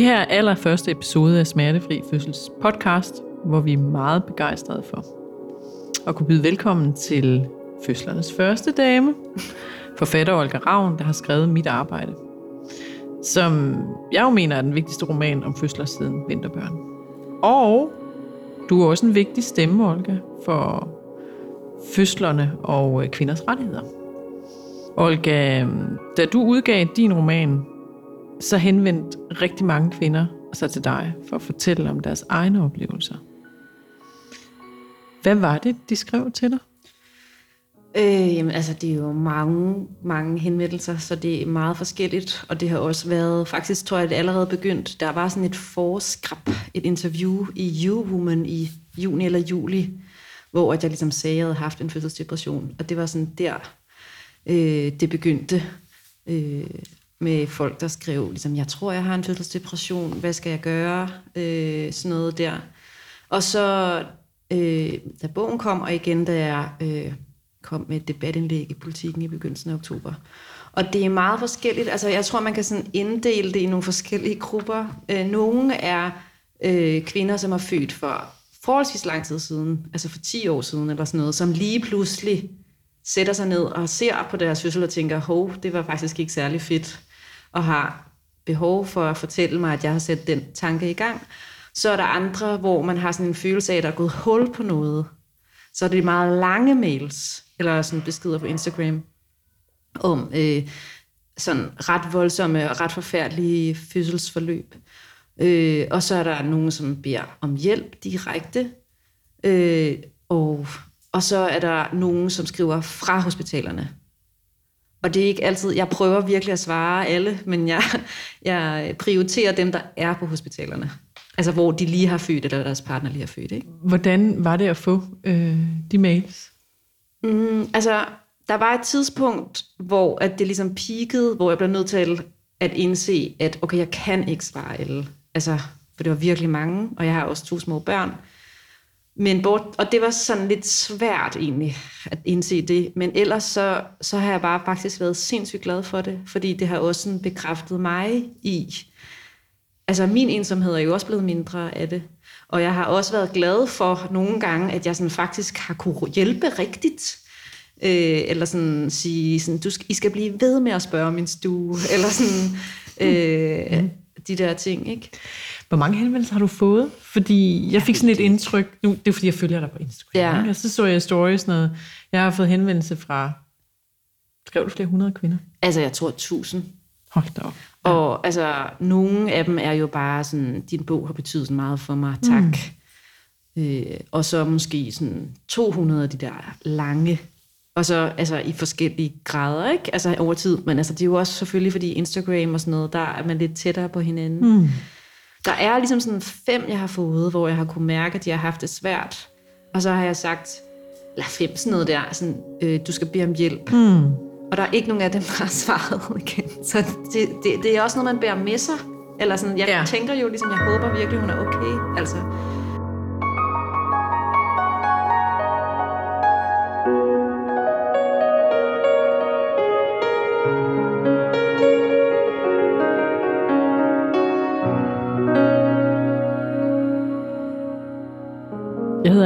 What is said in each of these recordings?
Det her er allerførste episode af Smertefri Fødsels podcast, hvor vi er meget begejstrede for at kunne byde velkommen til fødslernes første dame, forfatter Olga Ravn, der har skrevet Mit Arbejde, som jeg jo mener er den vigtigste roman om fødsler siden Vinterbørn. Og du er også en vigtig stemme, Olga, for fødslerne og kvinders rettigheder. Olga, da du udgav din roman, så henvendte rigtig mange kvinder sig til dig for at fortælle om deres egne oplevelser. Hvad var det, de skrev til dig? Øh, jamen, altså, det er jo mange, mange henvendelser, så det er meget forskelligt, og det har også været, faktisk tror jeg, det allerede begyndt. Der var sådan et forskrab, et interview i You-Woman i juni eller juli, hvor at jeg ligesom sagde, at jeg havde haft en fødselsdepression, og det var sådan der, øh, det begyndte. Øh, med folk, der skrev, ligesom, jeg tror, jeg har en fødselsdepression, hvad skal jeg gøre? Øh, sådan noget der. Og så, øh, da bogen kom, og igen, da jeg øh, kom med et debatindlæg i politikken i begyndelsen af oktober. Og det er meget forskelligt. Altså, jeg tror, man kan sådan inddele det i nogle forskellige grupper. Øh, nogle er øh, kvinder, som er født for forholdsvis lang tid siden, altså for 10 år siden eller sådan noget, som lige pludselig sætter sig ned og ser på deres fødsel og tænker, hov, det var faktisk ikke særlig fedt og har behov for at fortælle mig, at jeg har sat den tanke i gang. Så er der andre, hvor man har sådan en følelse af, at der er gået hul på noget. Så er det meget lange mails, eller sådan beskeder på Instagram, om øh, sådan ret voldsomme og ret forfærdelige fødselsforløb. Øh, og så er der nogen, som beder om hjælp direkte. Øh, og, og så er der nogen, som skriver fra hospitalerne. Og det er ikke altid, jeg prøver virkelig at svare alle, men jeg, jeg prioriterer dem, der er på hospitalerne. Altså hvor de lige har født, eller deres partner lige har født. Ikke? Hvordan var det at få øh, de mails? Mm, altså, der var et tidspunkt, hvor at det ligesom peakede, hvor jeg blev nødt til at indse, at okay, jeg kan ikke svare alle. Altså, for det var virkelig mange, og jeg har også to små børn. Men bort, og det var sådan lidt svært egentlig at indse det. Men ellers så, så har jeg bare faktisk været sindssygt glad for det, fordi det har også sådan bekræftet mig i, altså min ensomhed er jo også blevet mindre af det. Og jeg har også været glad for nogle gange, at jeg sådan faktisk har kunne hjælpe rigtigt. Øh, eller sådan sige, sådan, du skal, I skal blive ved med at spørge min stue. Eller sådan øh, mm. De der ting, ikke? Hvor mange henvendelser har du fået? Fordi jeg fik sådan et indtryk, nu, det er fordi, jeg følger dig på Instagram, ja. og så så jeg stories noget. Jeg har fået henvendelse fra, skrev du flere hundrede kvinder? Altså, jeg tror tusind. Hold da op. Ja. Og altså, nogle af dem er jo bare sådan, din bog har betydet meget for mig, tak. Mm. Øh, og så måske sådan 200 af de der lange, og så altså i forskellige grader, ikke? Altså over tid, men altså det er jo også selvfølgelig, fordi Instagram og sådan noget, der er man lidt tættere på hinanden. Mm. Der er ligesom sådan fem, jeg har fået, hvor jeg har kunne mærke, at de har haft det svært. Og så har jeg sagt, eller fem sådan noget der, sådan, øh, du skal bede om hjælp. Mm. Og der er ikke nogen af dem, der har svaret igen. Så det, det, det er også noget, man bærer med sig. Eller sådan, jeg ja. tænker jo ligesom, jeg håber virkelig, hun er okay. Altså,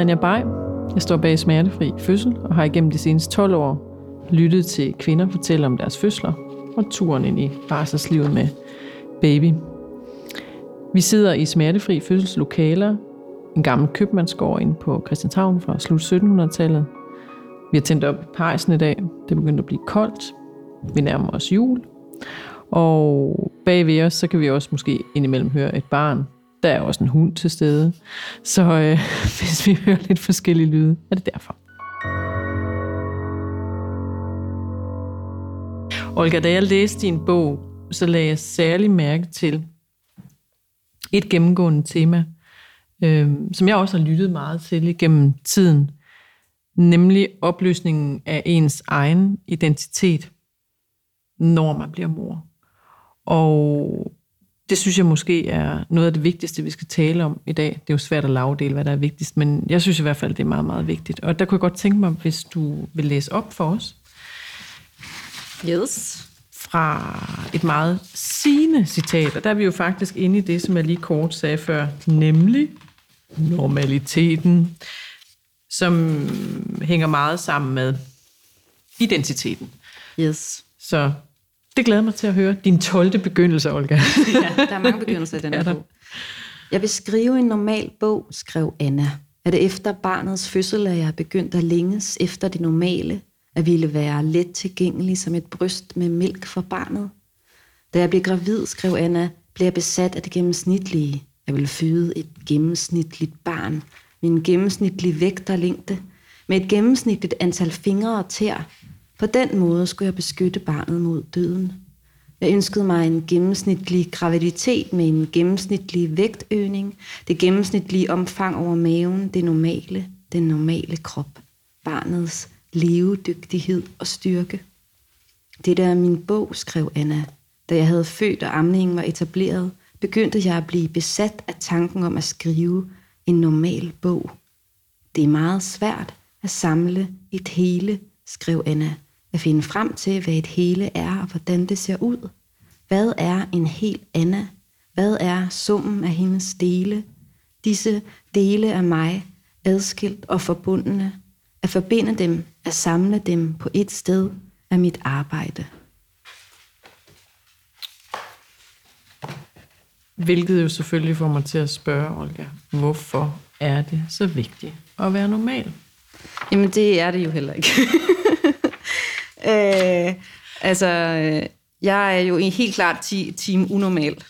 Anja Bay. Jeg står bag Smertefri Fødsel og har igennem de seneste 12 år lyttet til kvinder fortælle om deres fødsler og turen ind i barselslivet med baby. Vi sidder i Smertefri fødselslokaler, en gammel købmandsgård inde på Christianshavn fra slut 1700-tallet. Vi har tændt op i pejsen i dag. Det begynder at blive koldt. Vi nærmer os jul. Og bag ved os, så kan vi også måske indimellem høre et barn, der er også en hund til stede. Så øh, hvis vi hører lidt forskellige lyde, er det derfor. Olga, da jeg læste din bog, så lagde jeg særlig mærke til et gennemgående tema, øh, som jeg også har lyttet meget til igennem tiden, nemlig opløsningen af ens egen identitet, når man bliver mor. Og det synes jeg måske er noget af det vigtigste, vi skal tale om i dag. Det er jo svært at lavdele, hvad der er vigtigst, men jeg synes i hvert fald, det er meget, meget vigtigt. Og der kunne jeg godt tænke mig, hvis du vil læse op for os. Yes. fra et meget sigende citat, og der er vi jo faktisk inde i det, som jeg lige kort sagde før, nemlig normaliteten, som hænger meget sammen med identiteten. Yes. Så det glæder mig til at høre. Din 12. begyndelse, Olga. ja, der er mange begyndelser i den her bog. Jeg vil skrive en normal bog, skrev Anna. Er det efter barnets fødsel, at jeg er begyndt at længes efter det normale, at ville være let tilgængelig som et bryst med mælk for barnet? Da jeg blev gravid, skrev Anna, blev jeg besat af det gennemsnitlige. Jeg ville føde et gennemsnitligt barn, min gennemsnitlige vægt og længde, med et gennemsnitligt antal fingre og tær. På den måde skulle jeg beskytte barnet mod døden. Jeg ønskede mig en gennemsnitlig graviditet med en gennemsnitlig vægtøgning, det gennemsnitlige omfang over maven, det normale, den normale krop, barnets levedygtighed og styrke. Det der er min bog, skrev Anna. Da jeg havde født og amningen var etableret, begyndte jeg at blive besat af tanken om at skrive en normal bog. Det er meget svært at samle et hele, skrev Anna, at finde frem til, hvad et hele er og hvordan det ser ud. Hvad er en hel Anna? Hvad er summen af hendes dele? Disse dele af mig, adskilt og forbundne. At forbinde dem, at samle dem på et sted, er mit arbejde. Hvilket jo selvfølgelig får mig til at spørge, Olga, hvorfor er det så vigtigt at være normal? Jamen, det er det jo heller ikke. øh, altså, øh, jeg er jo helt klart team unormal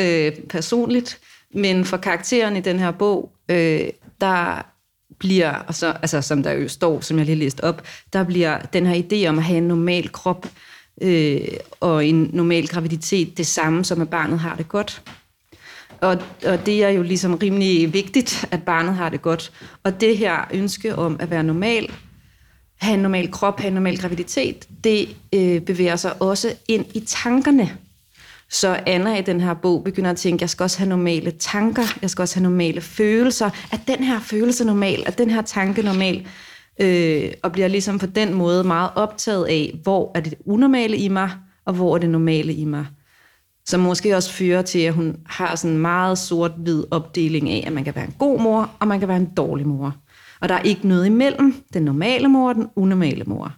øh, personligt, men for karakteren i den her bog, øh, der bliver, og så, altså, som der jo står, som jeg lige læste op, der bliver den her idé om at have en normal krop øh, og en normal graviditet det samme, som at barnet har det godt. Og, og det er jo ligesom rimelig vigtigt, at barnet har det godt. Og det her ønske om at være normal, have en normal krop, have en normal graviditet, det øh, bevæger sig også ind i tankerne. Så Anna i den her bog begynder at tænke, jeg skal også have normale tanker, jeg skal også have normale følelser. Er den her følelse normal? Er den her tanke normal? Øh, og bliver ligesom på den måde meget optaget af, hvor er det unormale i mig, og hvor er det normale i mig. Som måske også fører til, at hun har sådan en meget sort-hvid opdeling af, at man kan være en god mor, og man kan være en dårlig mor. Og der er ikke noget imellem den normale mor og den unormale mor.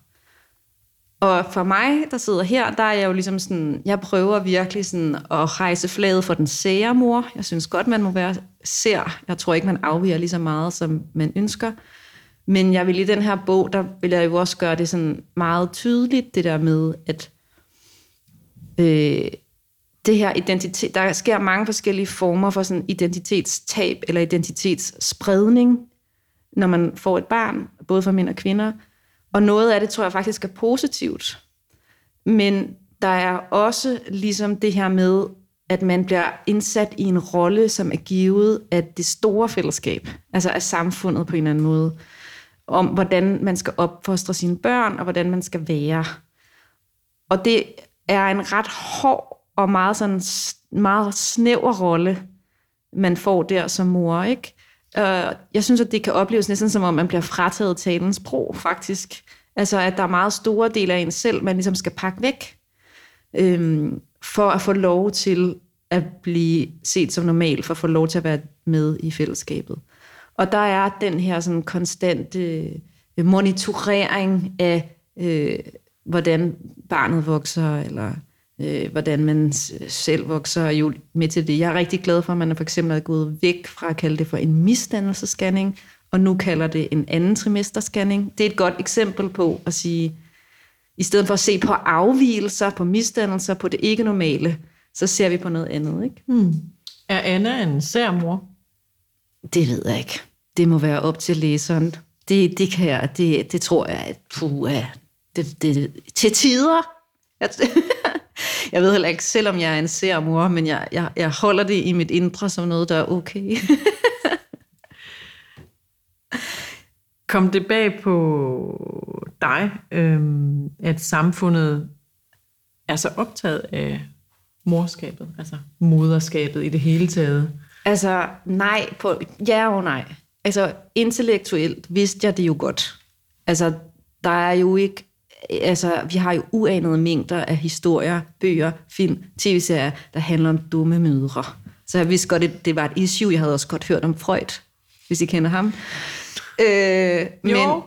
Og for mig, der sidder her, der er jeg jo ligesom sådan, jeg prøver virkelig sådan at rejse flaget for den sære mor. Jeg synes godt, man må være sær. Jeg tror ikke, man afviger lige så meget, som man ønsker. Men jeg vil i den her bog, der vil jeg jo også gøre det sådan meget tydeligt, det der med, at øh, det her identitet, der sker mange forskellige former for sådan identitetstab eller identitetsspredning, når man får et barn, både for mænd og kvinder. Og noget af det tror jeg faktisk er positivt. Men der er også ligesom det her med, at man bliver indsat i en rolle, som er givet af det store fællesskab, altså af samfundet på en eller anden måde, om hvordan man skal opfostre sine børn, og hvordan man skal være. Og det er en ret hård og meget, sådan, meget snæver rolle, man får der som mor, ikke? Uh, jeg synes, at det kan opleves næsten som om, man bliver frataget talens sprog, faktisk. Altså, at der er meget store dele af en selv, man ligesom skal pakke væk, øhm, for at få lov til at blive set som normal, for at få lov til at være med i fællesskabet. Og der er den her sådan konstante øh, monitorering af, øh, hvordan barnet vokser, eller øh, hvordan man selv vokser, jo med til det. Jeg er rigtig glad for, at man for eksempel er gået væk fra at kalde det for en misdannelsescanning, og nu kalder det en anden trimesterscanning. Det er et godt eksempel på at sige, i stedet for at se på afvielser, på misdannelser, på det ikke normale, så ser vi på noget andet. Ikke? Hmm. Er Anna en sær mor? Det ved jeg ikke. Det må være op til læseren. Det, det, kan jeg, det, det tror jeg, at puh, det, det, til tider. Jeg, jeg ved heller ikke, selvom jeg er en sær mor, men jeg, jeg, jeg holder det i mit indre som noget, der er okay. Kom det bag på dig, øhm, at samfundet er så optaget af morskabet, altså moderskabet i det hele taget? Altså, nej, på, ja og nej. Altså, intellektuelt vidste jeg det jo godt. Altså, der er jo ikke altså, vi har jo uanede mængder af historier, bøger, film, tv-serier, der handler om dumme mødre. Så jeg vidste godt, at det var et issue. Jeg havde også godt hørt om Freud, hvis I kender ham. Øh, men,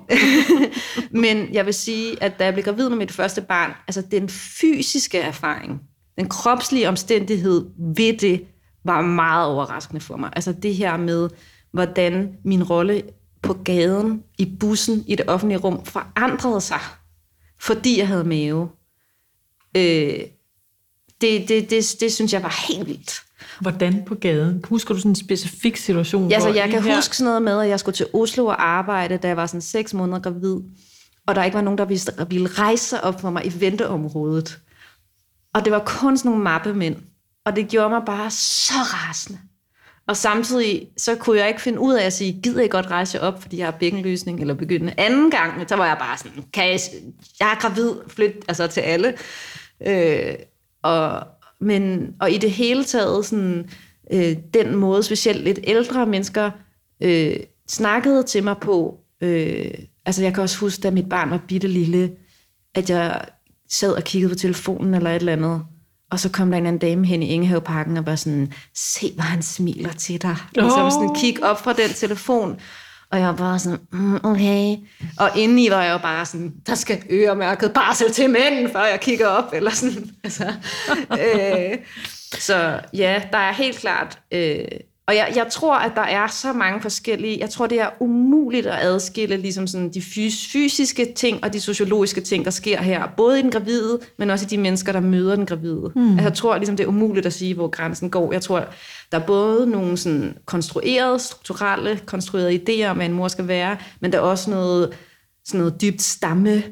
men jeg vil sige, at da jeg blev gravid med mit første barn, altså den fysiske erfaring, den kropslige omstændighed ved det, var meget overraskende for mig. Altså det her med, hvordan min rolle på gaden, i bussen, i det offentlige rum, forandrede sig, fordi jeg havde mave. Øh, det, det, det, det synes jeg var helt vildt. Hvordan på gaden? Husker du sådan en specifik situation? Ja, så jeg kan her- huske sådan noget med, at jeg skulle til Oslo og arbejde, da jeg var sådan seks måneder gravid, og der ikke var nogen, der ville- ville rejse sig op for mig i venteområdet. Og det var kun sådan nogle mappemænd. Og det gjorde mig bare så rasende. Og samtidig, så kunne jeg ikke finde ud af at sige, gider jeg godt rejse op, fordi jeg har bækkenløsning, eller begyndende. Anden gang, så var jeg bare sådan, kan jeg, jeg er gravid, flyt altså til alle. Øh, og, men, og i det hele taget, sådan, øh, den måde, specielt lidt ældre mennesker øh, snakkede til mig på, øh, altså jeg kan også huske, da mit barn var bitte lille, at jeg sad og kiggede på telefonen eller et eller andet, og så kom der en anden dame hen i Ingehaveparken og var sådan, se hvor han smiler til dig. Ligesom Åh. sådan kig op fra den telefon. Og jeg var bare sådan, mm, okay. Og indeni var jeg jo bare sådan, der skal øremærket barsel til mænd, før jeg kigger op. Eller sådan. Altså, øh, så ja, der er helt klart... Øh, og jeg, jeg tror, at der er så mange forskellige... Jeg tror, det er umuligt at adskille ligesom sådan de fys- fysiske ting og de sociologiske ting, der sker her. Både i den gravide, men også i de mennesker, der møder den gravide. Mm. Altså, jeg tror, ligesom, det er umuligt at sige, hvor grænsen går. Jeg tror, der er både nogle sådan konstruerede, strukturelle, konstruerede idéer om, hvad en mor skal være, men der er også noget, sådan noget dybt stamme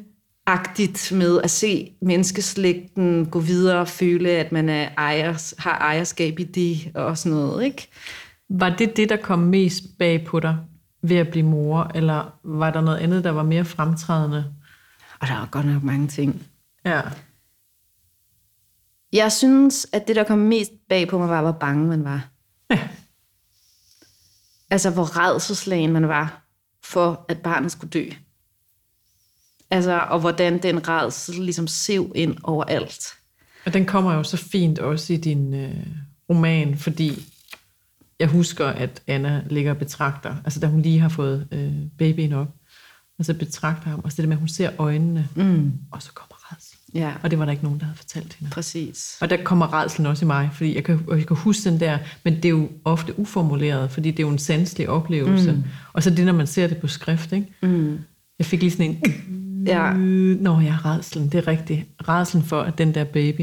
agtigt med at se menneskeslægten gå videre og føle, at man er ejers, har ejerskab i det og sådan noget, ikke? Var det det, der kom mest bag på dig ved at blive mor, eller var der noget andet, der var mere fremtrædende? Og der er godt nok mange ting. Ja. Jeg synes, at det, der kom mest bag på mig, var, hvor bange man var. Ja. Altså, hvor redselslagen man var for, at barnet skulle dø. Altså, og hvordan den redsel ligesom sev ind overalt. Og den kommer jo så fint også i din øh, roman, fordi jeg husker, at Anna ligger og betragter, altså da hun lige har fået øh, babyen op, og så betragter ham, og så det med, at hun ser øjnene, mm. og så kommer redsel. Ja, Og det var der ikke nogen, der havde fortalt hende. præcis. Og der kommer redselen også i mig, fordi jeg kan, jeg kan huske den der, men det er jo ofte uformuleret, fordi det er jo en sanselig oplevelse. Mm. Og så det, når man ser det på skrift, ikke? Mm. Jeg fik lige sådan en, Ja, øh, nå ja, redselen, det er rigtigt. Redselen for, at den der baby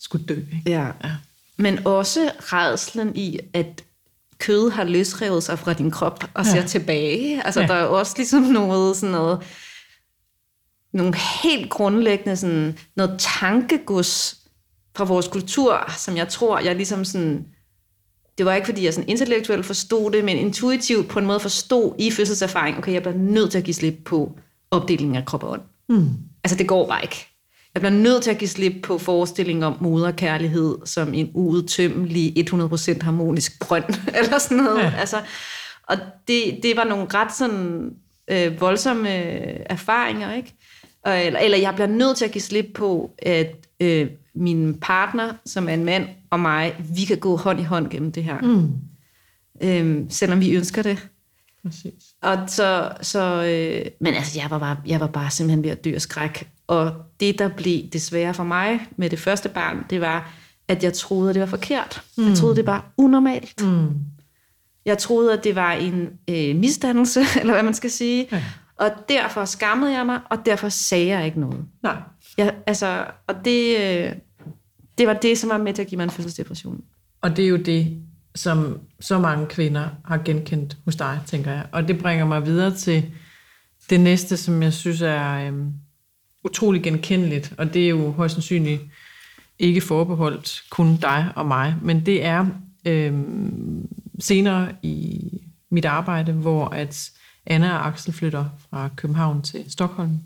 skulle dø, ikke? ja. Ja. Men også redslen i, at kød har løsrevet sig fra din krop og ser Ja. tilbage. Altså, Ja. ja. der er jo også ligesom noget, sådan noget, nogle helt grundlæggende sådan, noget tankegods fra vores kultur, som jeg tror, jeg ligesom sådan, det var ikke fordi, jeg sådan intellektuelt forstod det, men intuitivt på en måde forstod i fødselserfaring, okay, jeg bliver nødt til at give slip på opdelingen af krop og ånd. Mm. Altså, det går bare ikke. Jeg bliver nødt til at give slip på forestillingen om moderkærlighed som en uudtømmelig, 100% harmonisk brønd, eller sådan noget. Ja. Altså, og det, det var nogle ret sådan øh, voldsomme øh, erfaringer, ikke? Og, eller, eller jeg bliver nødt til at give slip på, at øh, min partner, som er en mand, og mig, vi kan gå hånd i hånd gennem det her. Mm. Øhm, selvom vi ønsker det. Præcis. Og så, så øh, men altså, jeg var, bare, jeg var bare simpelthen ved at dø af skræk. Og det, der blev desværre for mig med det første barn, det var, at jeg troede, at det var forkert. Mm. Jeg troede, det var unormalt. Mm. Jeg troede, at det var en øh, misdannelse, eller hvad man skal sige. Ja. Og derfor skammede jeg mig, og derfor sagde jeg ikke noget. Nej. Jeg, altså, og det, øh, det var det, som var med til at give mig en fødselsdepression. Og det er jo det, som så mange kvinder har genkendt hos dig, tænker jeg. Og det bringer mig videre til det næste, som jeg synes er øhm, utrolig genkendeligt, og det er jo højst sandsynligt ikke forbeholdt kun dig og mig, men det er øhm, senere i mit arbejde, hvor at Anna og Axel flytter fra København til Stockholm.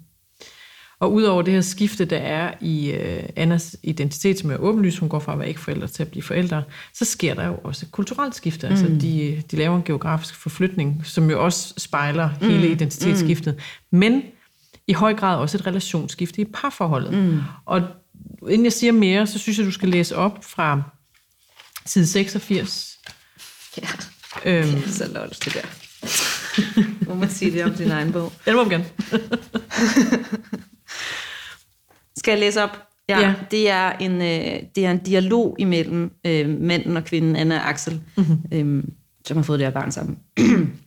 Og udover det her skifte, der er i øh, Annas identitet, som er åbenlyst, hun går fra at være ikke forældre til at blive forældre, så sker der jo også et kulturelt skifte. Mm. Altså de, de laver en geografisk forflytning, som jo også spejler mm. hele identitetsskiftet. Men i høj grad også et relationsskifte i parforholdet. Mm. Og inden jeg siger mere, så synes jeg, du skal læse op fra side 86. Ja, øhm, så lort det der. må man sige det om din egen bog? Ja, det må man gerne. skal jeg læse op? Ja, ja. Det, er en, øh, det er en dialog imellem øh, manden og kvinden, Anna og Axel, mm-hmm. øh, som har fået det her barn sammen.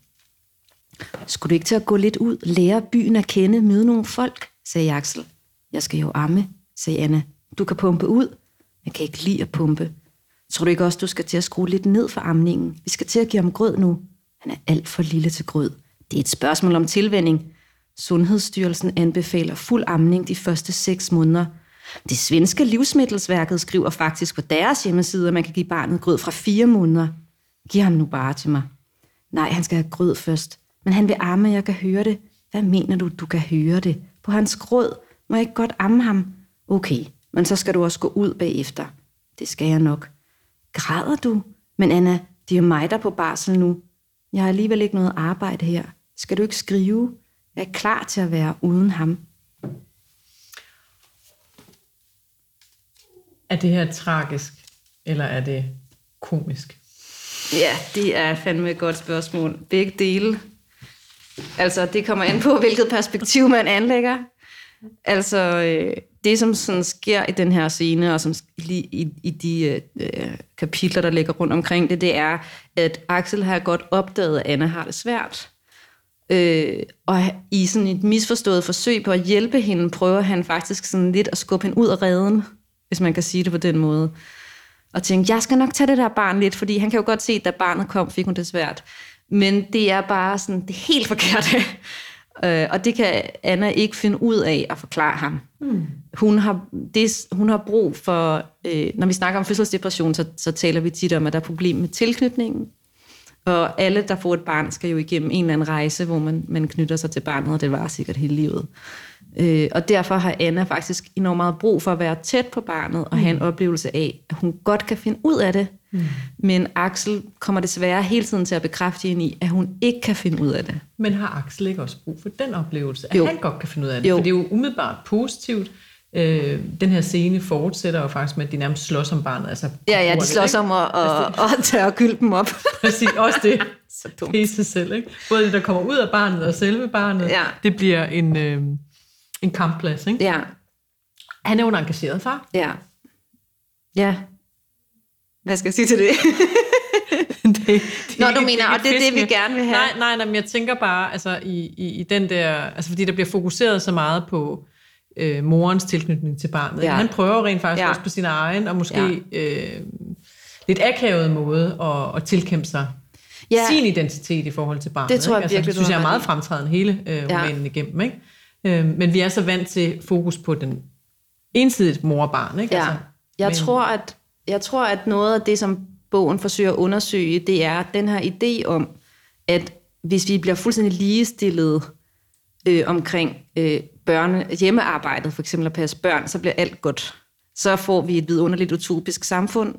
Skulle du ikke til at gå lidt ud, lære byen at kende, møde nogle folk, sagde Axel. Jeg skal jo amme, sagde Anna. Du kan pumpe ud. Jeg kan ikke lide at pumpe. Tror du ikke også, du skal til at skrue lidt ned for amningen? Vi skal til at give ham grød nu. Han er alt for lille til grød. Det er et spørgsmål om tilvænding. Sundhedsstyrelsen anbefaler fuld amning de første seks måneder. Det svenske livsmiddelsværket skriver faktisk på deres hjemmeside, at man kan give barnet grød fra fire måneder. Giv ham nu bare til mig. Nej, han skal have grød først. Men han vil amme, jeg kan høre det. Hvad mener du, du kan høre det? På hans grød må jeg ikke godt amme ham? Okay, men så skal du også gå ud bagefter. Det skal jeg nok. Græder du? Men Anna, det er jo mig, der er på barsel nu. Jeg har alligevel ikke noget arbejde her. Skal du ikke skrive? Jeg er klar til at være uden ham. Er det her tragisk, eller er det komisk? Ja, det er fandme et godt spørgsmål. Begge dele. Altså, det kommer an på, hvilket perspektiv man anlægger. Altså, øh, det som sådan sker i den her scene, og som lige i, i de øh, kapitler, der ligger rundt omkring det, det er, at Axel har godt opdaget, at Anna har det svært. Øh, og i sådan et misforstået forsøg på at hjælpe hende, prøver han faktisk sådan lidt at skubbe hende ud af redden, hvis man kan sige det på den måde. Og tænke, jeg skal nok tage det der barn lidt, fordi han kan jo godt se, at da barnet kom, fik hun det svært. Men det er bare sådan det helt forkerte. Øh, og det kan Anna ikke finde ud af at forklare ham. Mm. Hun, har, det, hun har brug for, øh, når vi snakker om fødselsdepression, så, så taler vi tit om, at der er problem med tilknytningen. Og alle, der får et barn, skal jo igennem en eller anden rejse, hvor man, man knytter sig til barnet, og det var sikkert hele livet. Øh, og derfor har Anna faktisk enormt meget brug for at være tæt på barnet, og mm. have en mm. oplevelse af, at hun godt kan finde ud af det. Mm. Men Axel kommer desværre hele tiden til at bekræfte hende i, at hun ikke kan finde ud af det. Men har Axel ikke også brug for den oplevelse, at jo. han godt kan finde ud af det? Jo. For det er jo umiddelbart positivt. Øh, den her scene fortsætter jo faktisk med, at de nærmest slås om barnet. Altså, ja, ja, de slås om at, at, at tage og gylde dem op. Præcis, også det. Så dumt. Det i sig selv, ikke? Både det, der kommer ud af barnet og selve barnet, ja. det bliver en, øh, en kampplads, ikke? Ja. Han er jo en engageret far. Ja. Ja, hvad skal jeg sige til det? det, det Nå, du mener, og det er det, vi gerne vil have? Nej, nej, nej men jeg tænker bare, altså i, i, i den der, altså fordi der bliver fokuseret så meget på øh, morens tilknytning til barnet. Ja. Han prøver rent faktisk ja. også på sin egen, og måske ja. øh, lidt akavet måde at, at tilkæmpe sig ja. sin identitet i forhold til barnet. Det tror jeg ikke? virkelig, altså, det synes jeg er meget fremtrædende hele øh, romanen ja. igennem. Ikke? Øh, men vi er så vant til fokus på den ensidigt mor og barn. Ikke? Ja. Altså, jeg men, tror, at jeg tror, at noget af det, som bogen forsøger at undersøge, det er den her idé om, at hvis vi bliver fuldstændig ligestillet øh, omkring øh, børne, hjemmearbejdet, for eksempel at passe børn, så bliver alt godt. Så får vi et vidunderligt utopisk samfund.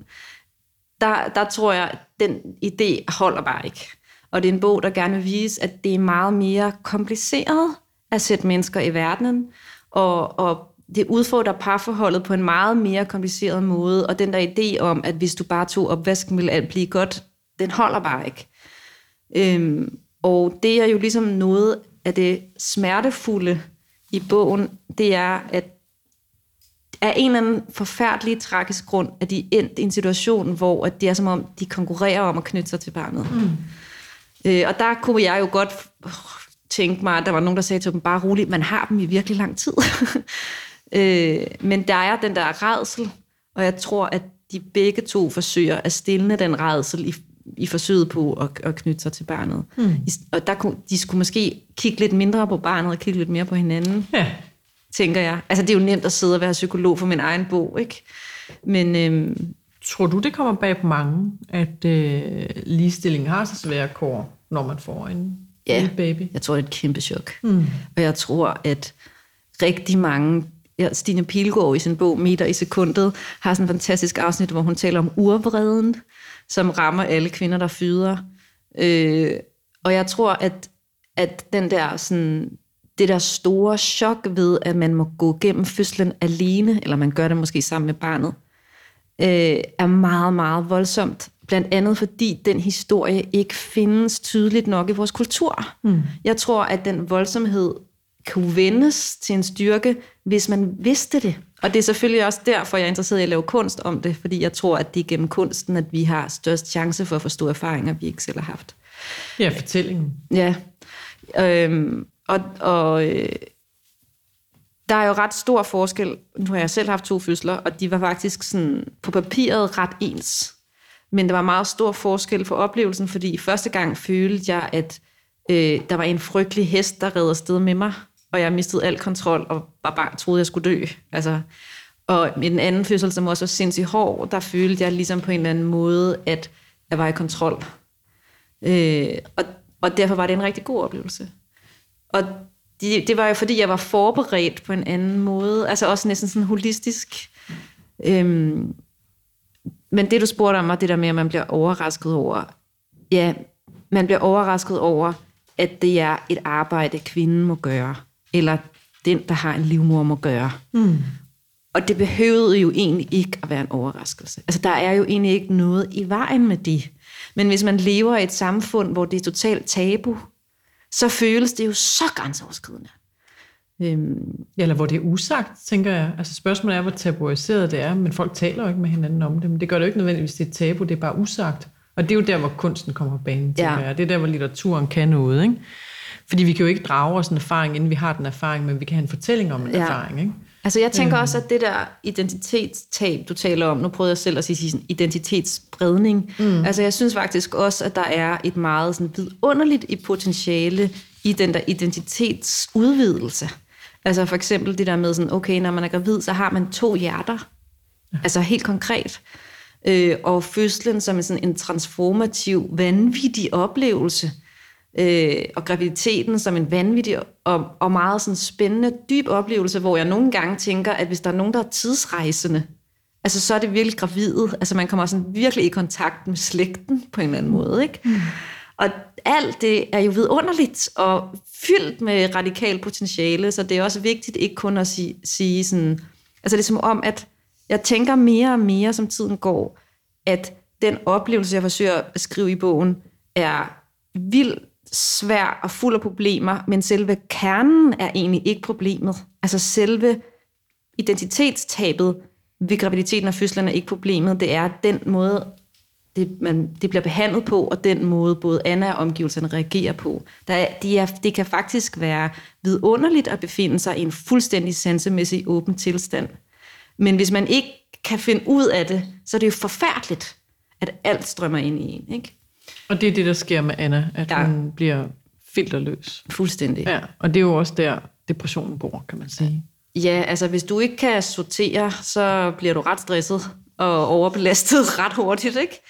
Der, der tror jeg, at den idé holder bare ikke. Og det er en bog, der gerne vil vise, at det er meget mere kompliceret at sætte mennesker i verdenen, og, og det udfordrer parforholdet på en meget mere kompliceret måde, og den der idé om, at hvis du bare tog opvasken, ville alt blive godt, den holder bare ikke. Øhm, og det er jo ligesom noget af det smertefulde i bogen, det er, at af en eller anden forfærdelig tragisk grund, at de endt i en situation, hvor at det er som om, de konkurrerer om at knytte sig til barnet. Mm. Øh, og der kunne jeg jo godt tænke mig, at der var nogen, der sagde til dem, bare roligt, man har dem i virkelig lang tid. Øh, men der er den der redsel, og jeg tror, at de begge to forsøger at stille den redsel i, i forsøget på at, at knytte sig til barnet. Mm. Og der kunne, de skulle måske kigge lidt mindre på barnet og kigge lidt mere på hinanden, ja. tænker jeg. Altså, det er jo nemt at sidde og være psykolog for min egen bog, ikke? Men... Øhm, Tror du, det kommer bag på mange, at øh, ligestillingen har så svære kår, når man får en ja, baby? jeg tror, det er et kæmpe chok. Mm. Og jeg tror, at rigtig mange ja, Stine Pilgaard i sin bog Meter i sekundet har sådan en fantastisk afsnit, hvor hun taler om urvreden, som rammer alle kvinder, der føder. Øh, og jeg tror, at, at den der sådan, det der store chok ved, at man må gå gennem fødslen alene, eller man gør det måske sammen med barnet, øh, er meget, meget voldsomt. Blandt andet fordi den historie ikke findes tydeligt nok i vores kultur. Mm. Jeg tror, at den voldsomhed kunne vendes til en styrke, hvis man vidste det. Og det er selvfølgelig også derfor, jeg er interesseret i at lave kunst om det, fordi jeg tror, at det er gennem kunsten, at vi har størst chance for at forstå erfaringer, vi ikke selv har haft. Ja, fortællingen. Ja. Øhm, og og øh, der er jo ret stor forskel. Nu har jeg selv haft to fødsler, og de var faktisk sådan på papiret ret ens. Men der var meget stor forskel for oplevelsen, fordi første gang følte jeg, at øh, der var en frygtelig hest, der redde afsted med mig, og jeg mistede al kontrol, og var bare troede, jeg skulle dø. Altså, og med den anden fødsel, som også var sindssygt hård, der følte jeg ligesom på en eller anden måde, at jeg var i kontrol. Øh, og, og derfor var det en rigtig god oplevelse. Og det, det var jo fordi, jeg var forberedt på en anden måde, altså også næsten sådan holistisk. Øhm, men det, du spurgte om, var det der med, at man bliver overrasket over, ja, man bliver overrasket over, at det er et arbejde, kvinden må gøre, eller den, der har en livmor, må gøre. Mm. Og det behøvede jo egentlig ikke at være en overraskelse. Altså, der er jo egentlig ikke noget i vejen med det. Men hvis man lever i et samfund, hvor det er totalt tabu, så føles det jo så grænseoverskridende. Øhm. Eller hvor det er usagt, tænker jeg. Altså spørgsmålet er, hvor tabuiseret det er, men folk taler jo ikke med hinanden om det. Men det gør det jo ikke nødvendigvis, det er tabu, det er bare usagt. Og det er jo der, hvor kunsten kommer på banen, tænker ja. jeg. Det er der, hvor litteraturen kan noget, ikke? Fordi vi kan jo ikke drage os en erfaring, inden vi har den erfaring, men vi kan have en fortælling om en ja. erfaring, ikke? Altså jeg tænker øhm. også, at det der identitetstab, du taler om, nu prøvede jeg selv at sige sådan identitetsspredning. Mm. Altså jeg synes faktisk også, at der er et meget sådan vidunderligt i potentiale i den der identitetsudvidelse. Altså for eksempel det der med sådan, okay, når man er gravid, så har man to hjerter. Ja. Altså helt konkret. Øh, og fødslen som en, sådan en transformativ, vanvittig oplevelse – øh, og graviditeten som en vanvittig og, og meget sådan spændende, dyb oplevelse, hvor jeg nogle gange tænker, at hvis der er nogen, der er tidsrejsende, altså så er det virkelig gravide. Altså man kommer sådan virkelig i kontakt med slægten på en eller anden måde, ikke? Mm. Og alt det er jo vidunderligt og fyldt med radikal potentiale, så det er også vigtigt ikke kun at sige, sige sådan, altså det er som om, at jeg tænker mere og mere, som tiden går, at den oplevelse, jeg forsøger at beskrive i bogen, er vild svær og fuld af problemer, men selve kernen er egentlig ikke problemet. Altså selve identitetstabet ved graviditeten og fødslen er ikke problemet. Det er den måde, det, man, det bliver behandlet på, og den måde både Anna og omgivelserne reagerer på. Der er, de er, det kan faktisk være vidunderligt at befinde sig i en fuldstændig sansemæssig åben tilstand. Men hvis man ikke kan finde ud af det, så er det jo forfærdeligt, at alt strømmer ind i en. Ikke? Og det er det, der sker med Anna, at ja. hun bliver filterløs. Fuldstændig. Ja, og det er jo også der, depressionen bor, kan man sige. Ja, altså hvis du ikke kan sortere, så bliver du ret stresset og overbelastet ret hurtigt, ikke?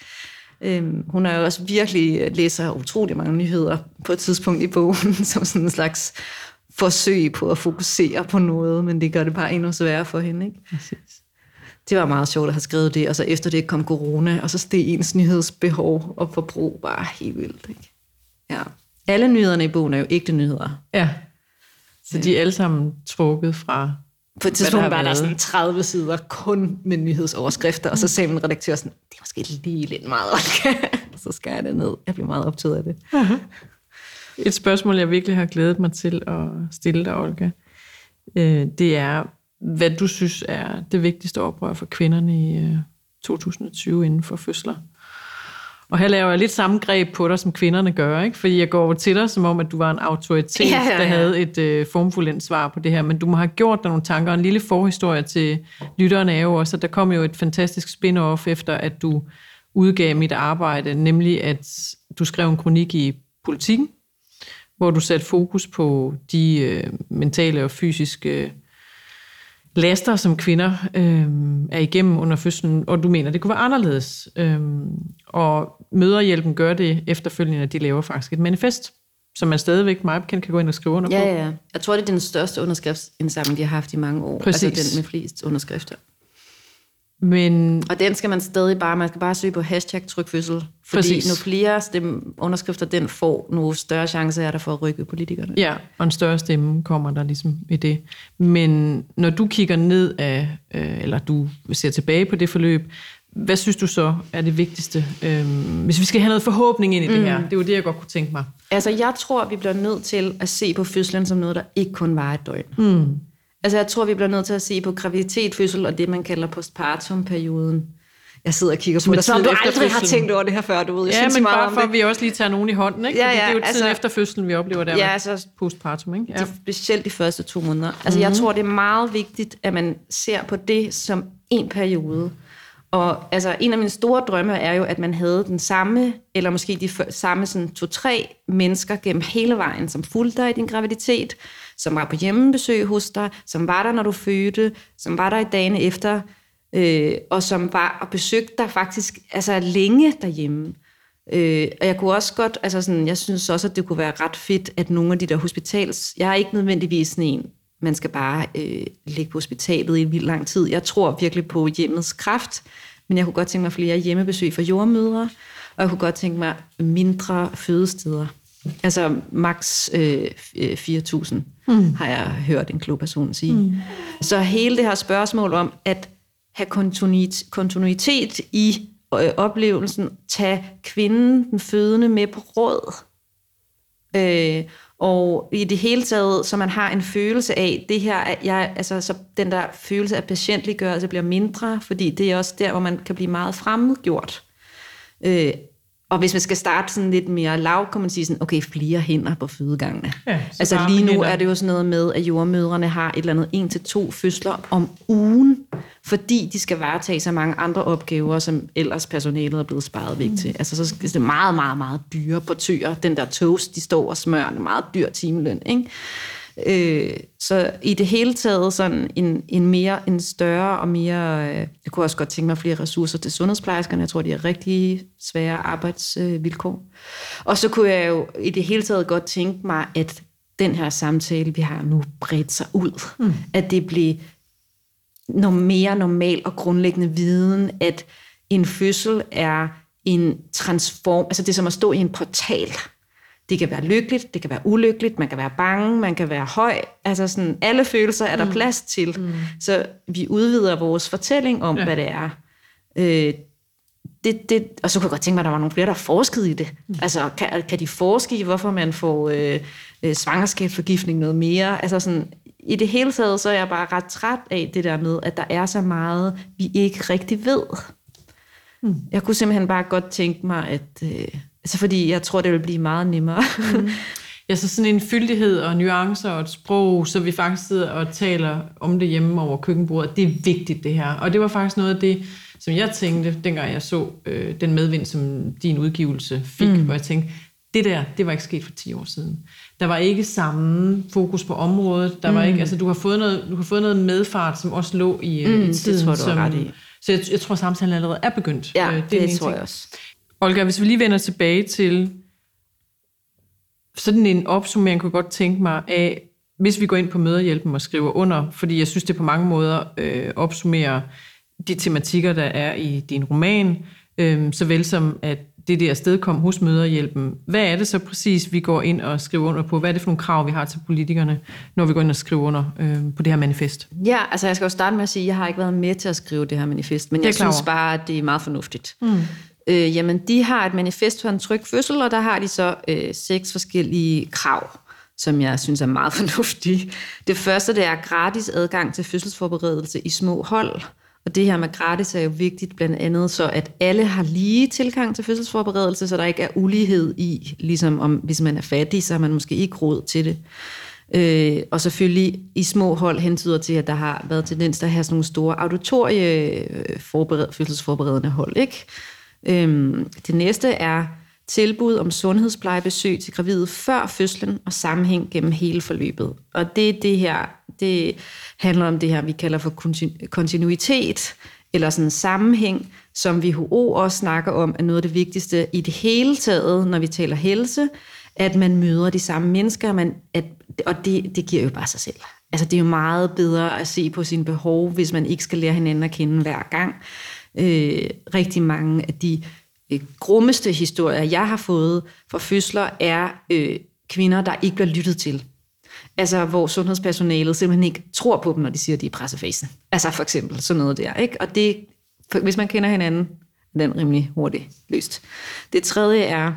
Øhm, hun er jo også virkelig læser utrolig mange nyheder på et tidspunkt i bogen, som sådan en slags forsøg på at fokusere på noget, men det gør det bare endnu sværere for hende, ikke? Præcis det var meget sjovt at have skrevet det, og så efter det kom corona, og så steg ens nyhedsbehov og forbrug bare helt vildt. Ikke? Ja. Alle nyhederne i bogen er jo ægte nyheder. Ja. Så de er alle sammen trukket fra på et tidspunkt var der sådan 30 sider kun med nyhedsoverskrifter, og så sagde min redaktør sådan, det er måske lige lidt meget, Olga. så skal jeg det ned. Jeg bliver meget optaget af det. Uh-huh. Et spørgsmål, jeg virkelig har glædet mig til at stille dig, Olga, øh, det er, hvad du synes er det vigtigste oprør for kvinderne i 2020 øh, inden for fødsler. Og her laver jeg lidt samme greb på dig, som kvinderne gør, ikke? fordi jeg går over til dig, som om, at du var en autoritet, ja, ja, ja. der havde et øh, formfuldt svar på det her, men du må have gjort dig nogle tanker. En lille forhistorie til lytterne er jo også, at der kom jo et fantastisk spin-off efter, at du udgav mit arbejde, nemlig at du skrev en kronik i politikken, hvor du satte fokus på de øh, mentale og fysiske laster, som kvinder øh, er igennem under fødslen, og du mener, det kunne være anderledes. Øh, og møderhjælpen gør det efterfølgende, at de laver faktisk et manifest, som man stadigvæk meget bekendt kan gå ind og skrive under på. Ja, ja. Jeg tror, det er den største underskriftsindsamling, de har haft i mange år. Præcis. Altså den med flest underskrifter. Men Og den skal man stadig bare, man skal bare søge på hashtag trykfødsel. Fordi Præcis. nu flere stemme, underskrifter den får, nu større chance er der for at rykke politikerne. Ja, og en større stemme kommer der ligesom i det. Men når du kigger ned af, øh, eller du ser tilbage på det forløb, hvad synes du så er det vigtigste? Øhm, hvis vi skal have noget forhåbning ind i det her, det er jo det, jeg godt kunne tænke mig. Altså, jeg tror, vi bliver nødt til at se på fødslen som noget, der ikke kun var et døgn. Mm. Altså, jeg tror, vi bliver nødt til at se på graviditet, fødsel og det, man kalder postpartum-perioden. Jeg sidder og kigger på Som er dig, som tiden du efter aldrig har tænkt over det her før, du ved. Jeg Ja, synes men meget bare om for, at vi også lige tager nogen i hånden, ikke? Ja, Fordi ja, det er jo tiden altså- efter fødslen, vi oplever der Ja, altså, postpartum, ikke? Ja. de, specielt de første to måneder. Altså, jeg tror, det er meget vigtigt, at man ser på det som en periode. Og altså, en af mine store drømme er jo, at man havde den samme, eller måske de samme sådan to-tre mennesker gennem hele vejen, som fulgte dig i din graviditet, som var på hjemmebesøg hos dig, som var der, når du fødte, som var der i dagene efter, øh, og som var og besøgte dig faktisk altså længe derhjemme. Øh, og jeg kunne også godt, altså sådan, jeg synes også, at det kunne være ret fedt, at nogle af de der hospitals, jeg er ikke nødvendigvis sådan en, man skal bare øh, ligge på hospitalet i en vild lang tid. Jeg tror virkelig på hjemmets kraft, men jeg kunne godt tænke mig flere hjemmebesøg for jordmødre, og jeg kunne godt tænke mig mindre fødesteder. Altså maks øh, f- øh, 4.000, mm. har jeg hørt en klog person sige. Mm. Så hele det her spørgsmål om at have kontinuitet, kontinuitet i øh, oplevelsen, tage kvinden, den fødende, med på råd. Øh, og i det hele taget, så man har en følelse af, det her, at jeg, altså, så den der følelse af patientliggørelse bliver mindre, fordi det er også der, hvor man kan blive meget fremmedgjort. Øh, og hvis man skal starte sådan lidt mere lav, kan man sige sådan, okay, flere hænder på fødegangene. Ja, så altså lige nu hænder. er det jo sådan noget med, at jordmødrene har et eller andet en til to fødsler om ugen, fordi de skal varetage så mange andre opgaver, som ellers personalet er blevet sparet væk til. Altså så skal det meget, meget, meget dyre portører. Den der toast, de står og smører, en meget dyr timeløn, ikke? Øh, så i det hele taget sådan en, en mere, en større og mere, øh, jeg kunne også godt tænke mig flere ressourcer til sundhedsplejerskerne. Jeg tror, de har rigtig svære arbejdsvilkår. Og så kunne jeg jo i det hele taget godt tænke mig, at den her samtale, vi har nu, bredt sig ud. Mm. At det blev noget mere normal og grundlæggende viden, at en fødsel er en transform, altså det er som at stå i en portal. Det kan være lykkeligt, det kan være ulykkeligt, man kan være bange, man kan være høj. Altså sådan, alle følelser er der mm. plads til. Mm. Så vi udvider vores fortælling om, ja. hvad det er. Øh, det, det, og så kunne jeg godt tænke mig, at der var nogle flere, der forskede i det. Mm. Altså, kan, kan de forske i, hvorfor man får øh, øh, svangerskabsforgiftning noget mere? Altså sådan, i det hele taget, så er jeg bare ret træt af det der med, at der er så meget, vi ikke rigtig ved. Mm. Jeg kunne simpelthen bare godt tænke mig, at... Øh, altså fordi jeg tror, det vil blive meget nemmere. Mm. Ja, så sådan en fyldighed og nuancer og et sprog, så vi faktisk sidder og taler om det hjemme over køkkenbordet. Det er vigtigt, det her. Og det var faktisk noget af det, som jeg tænkte, dengang jeg så øh, den medvind, som din udgivelse fik, mm. hvor jeg tænkte, det der, det var ikke sket for 10 år siden. Der var ikke samme fokus på området. Der var Mm. ikke, altså, du, har fået noget, du har fået noget medfart, som også lå i, mm, i det tiden. tror jeg, du som, ret i. Så jeg, jeg tror, samtalen allerede er begyndt. Ja, Øh, det, er det ene tror ting. jeg også. Olga, hvis vi lige vender tilbage til sådan en opsummering, kunne jeg godt tænke mig af, hvis vi går ind på møderhjælpen og skriver under, fordi jeg synes, det på mange måder øh, opsummerer de tematikker, der er i din roman, øh, såvel som at det der sted kom hos møderhjælpen. Hvad er det så præcis, vi går ind og skriver under på? Hvad er det for nogle krav, vi har til politikerne, når vi går ind og skriver under øh, på det her manifest? Ja, altså jeg skal jo starte med at sige, at jeg har ikke været med til at skrive det her manifest, men jeg synes bare, at det er meget fornuftigt. Mm. Øh, jamen, de har et manifest for en tryg fødsel, og der har de så øh, seks forskellige krav, som jeg synes er meget fornuftige. Det første, det er gratis adgang til fødselsforberedelse i små hold. Og det her med gratis er jo vigtigt blandt andet, så at alle har lige tilgang til fødselsforberedelse, så der ikke er ulighed i, ligesom om hvis man er fattig, så har man måske ikke råd til det. Øh, og selvfølgelig i små hold hentyder til, at der har været tendens til at have sådan nogle store auditorie forbered, fødselsforberedende hold. Ikke? Øhm, det næste er tilbud om sundhedsplejebesøg til gravide før fødslen og sammenhæng gennem hele forløbet. Og det er det her, det handler om det her, vi kalder for kontinuitet, eller sådan en sammenhæng, som WHO også snakker om, er noget af det vigtigste i det hele taget, når vi taler helse, at man møder de samme mennesker, man, at, og det, det giver jo bare sig selv. Altså det er jo meget bedre at se på sine behov, hvis man ikke skal lære hinanden at kende hver gang. Øh, rigtig mange af de øh, grummeste historier, jeg har fået fra fødsler, er øh, kvinder, der ikke bliver lyttet til. Altså, hvor sundhedspersonalet simpelthen ikke tror på dem, når de siger, at de er pressefasen. Altså for eksempel sådan noget der. Ikke? Og det, for, hvis man kender hinanden, er den rimelig hurtigt løst. Det tredje er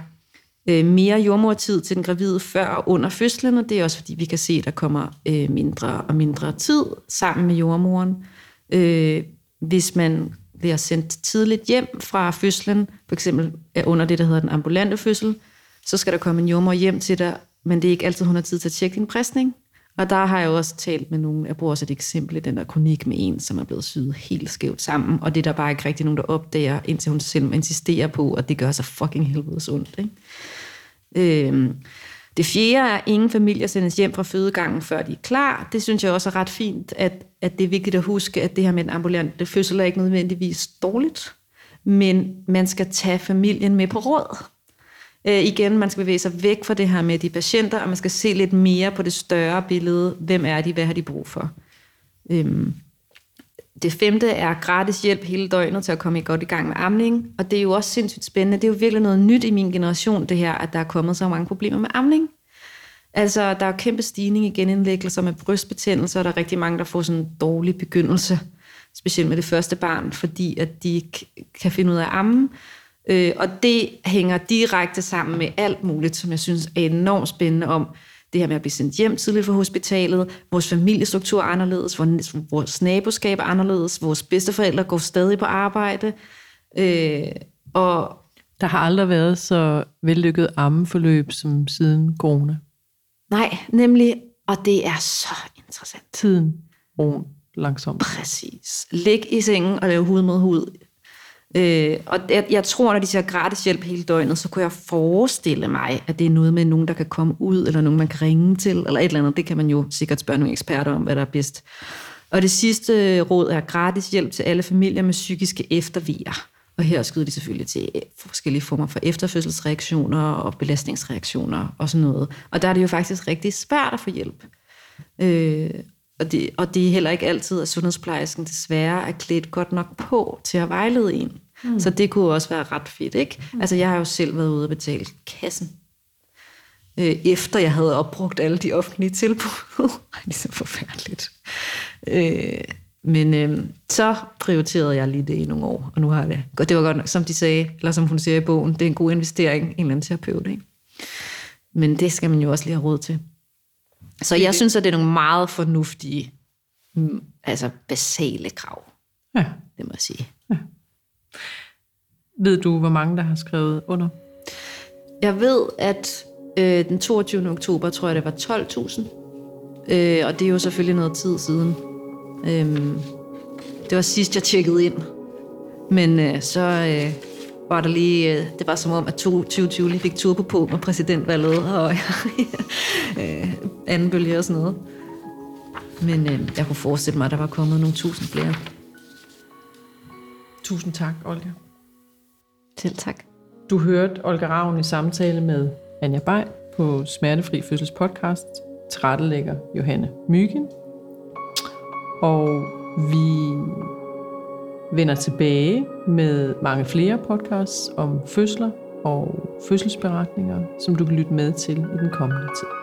øh, mere jordmortid til den gravide før og under fødslen, og det er også fordi, vi kan se, at der kommer øh, mindre og mindre tid sammen med jordmoren. Øh, hvis man bliver sendt tidligt hjem fra fødslen, for eksempel under det, der hedder den ambulante fødsel, så skal der komme en jordmor hjem til dig, men det er ikke altid, hun har tid til at tjekke din præstning. Og der har jeg også talt med nogen, jeg bruger også et eksempel i den der kronik med en, som er blevet syet helt skævt sammen, og det er der bare ikke rigtig nogen, der opdager, indtil hun selv insisterer på, at det gør sig fucking helvedes ondt. Ikke? Øhm, det fjerde er, at ingen familier sendes hjem fra fødegangen, før de er klar. Det synes jeg også er ret fint, at, at det er vigtigt at huske, at det her med en ambulante fødsel er ikke nødvendigvis dårligt, men man skal tage familien med på råd. Øh, igen, man skal bevæge sig væk fra det her med de patienter, og man skal se lidt mere på det større billede. Hvem er de? Hvad har de brug for? Øhm, det femte er gratis hjælp hele døgnet til at komme i godt i gang med amning. Og det er jo også sindssygt spændende. Det er jo virkelig noget nyt i min generation, det her, at der er kommet så mange problemer med amning. Altså, der er kæmpe stigning i genindlæggelser med brystbetændelse, og der er rigtig mange, der får sådan en dårlig begyndelse, specielt med det første barn, fordi at de ikke kan finde ud af at amme. Øh, og det hænger direkte sammen med alt muligt, som jeg synes er enormt spændende om det her med at blive sendt hjem tidligt fra hospitalet, vores familiestruktur er anderledes, vores naboskab er anderledes, vores bedsteforældre går stadig på arbejde, øh, og der har aldrig været så vellykket ammeforløb som siden corona. Nej, nemlig, og det er så interessant. Tiden roen langsomt. Præcis. Læg i sengen og lave hud mod hud Øh, og jeg, jeg tror, når de siger gratis hjælp hele døgnet, så kunne jeg forestille mig, at det er noget med nogen, der kan komme ud, eller nogen, man kan ringe til, eller et eller andet. Det kan man jo sikkert spørge nogle eksperter om, hvad der er bedst. Og det sidste øh, råd er gratis hjælp til alle familier med psykiske efterviger. Og her skyder de selvfølgelig til øh, forskellige former for efterfødselsreaktioner og belastningsreaktioner og sådan noget. Og der er det jo faktisk rigtig svært at få hjælp. Øh, og det, og det er heller ikke altid, at sundhedsplejersken desværre er klædt godt nok på til at vejlede en. Mm. Så det kunne også være ret fedt, ikke? Mm. Altså, jeg har jo selv været ude og betale kassen, øh, efter jeg havde opbrugt alle de offentlige tilbud. det er så forfærdeligt. Øh, men øh, så prioriterede jeg lige det i nogle år, og nu har jeg det. Det var godt, som de sagde, eller som hun siger i bogen, det er en god investering, en eller anden terapeut, ikke? Men det skal man jo også lige have råd til. Så jeg synes, at det er nogle meget fornuftige, mm, altså basale krav. Ja. Det må jeg sige. Ja. Ved du, hvor mange der har skrevet under? Jeg ved, at øh, den 22. oktober, tror jeg, det var 12.000. Øh, og det er jo selvfølgelig noget tid siden. Øh, det var sidst, jeg tjekkede ind. Men øh, så øh, var der lige, øh, det var som om, at 2020 lige fik turbo på med præsidentvalget og øh, anden bølge og sådan noget. Men øh, jeg kunne forestille mig, at der var kommet nogle tusind flere. Tusind tak, Olga. Selv tak. Du hørte Olga Ravn i samtale med Anja Bay på Smertefri Fødsels podcast. Trættelægger Johanne Mygen. Og vi vender tilbage med mange flere podcasts om fødsler og fødselsberetninger, som du kan lytte med til i den kommende tid.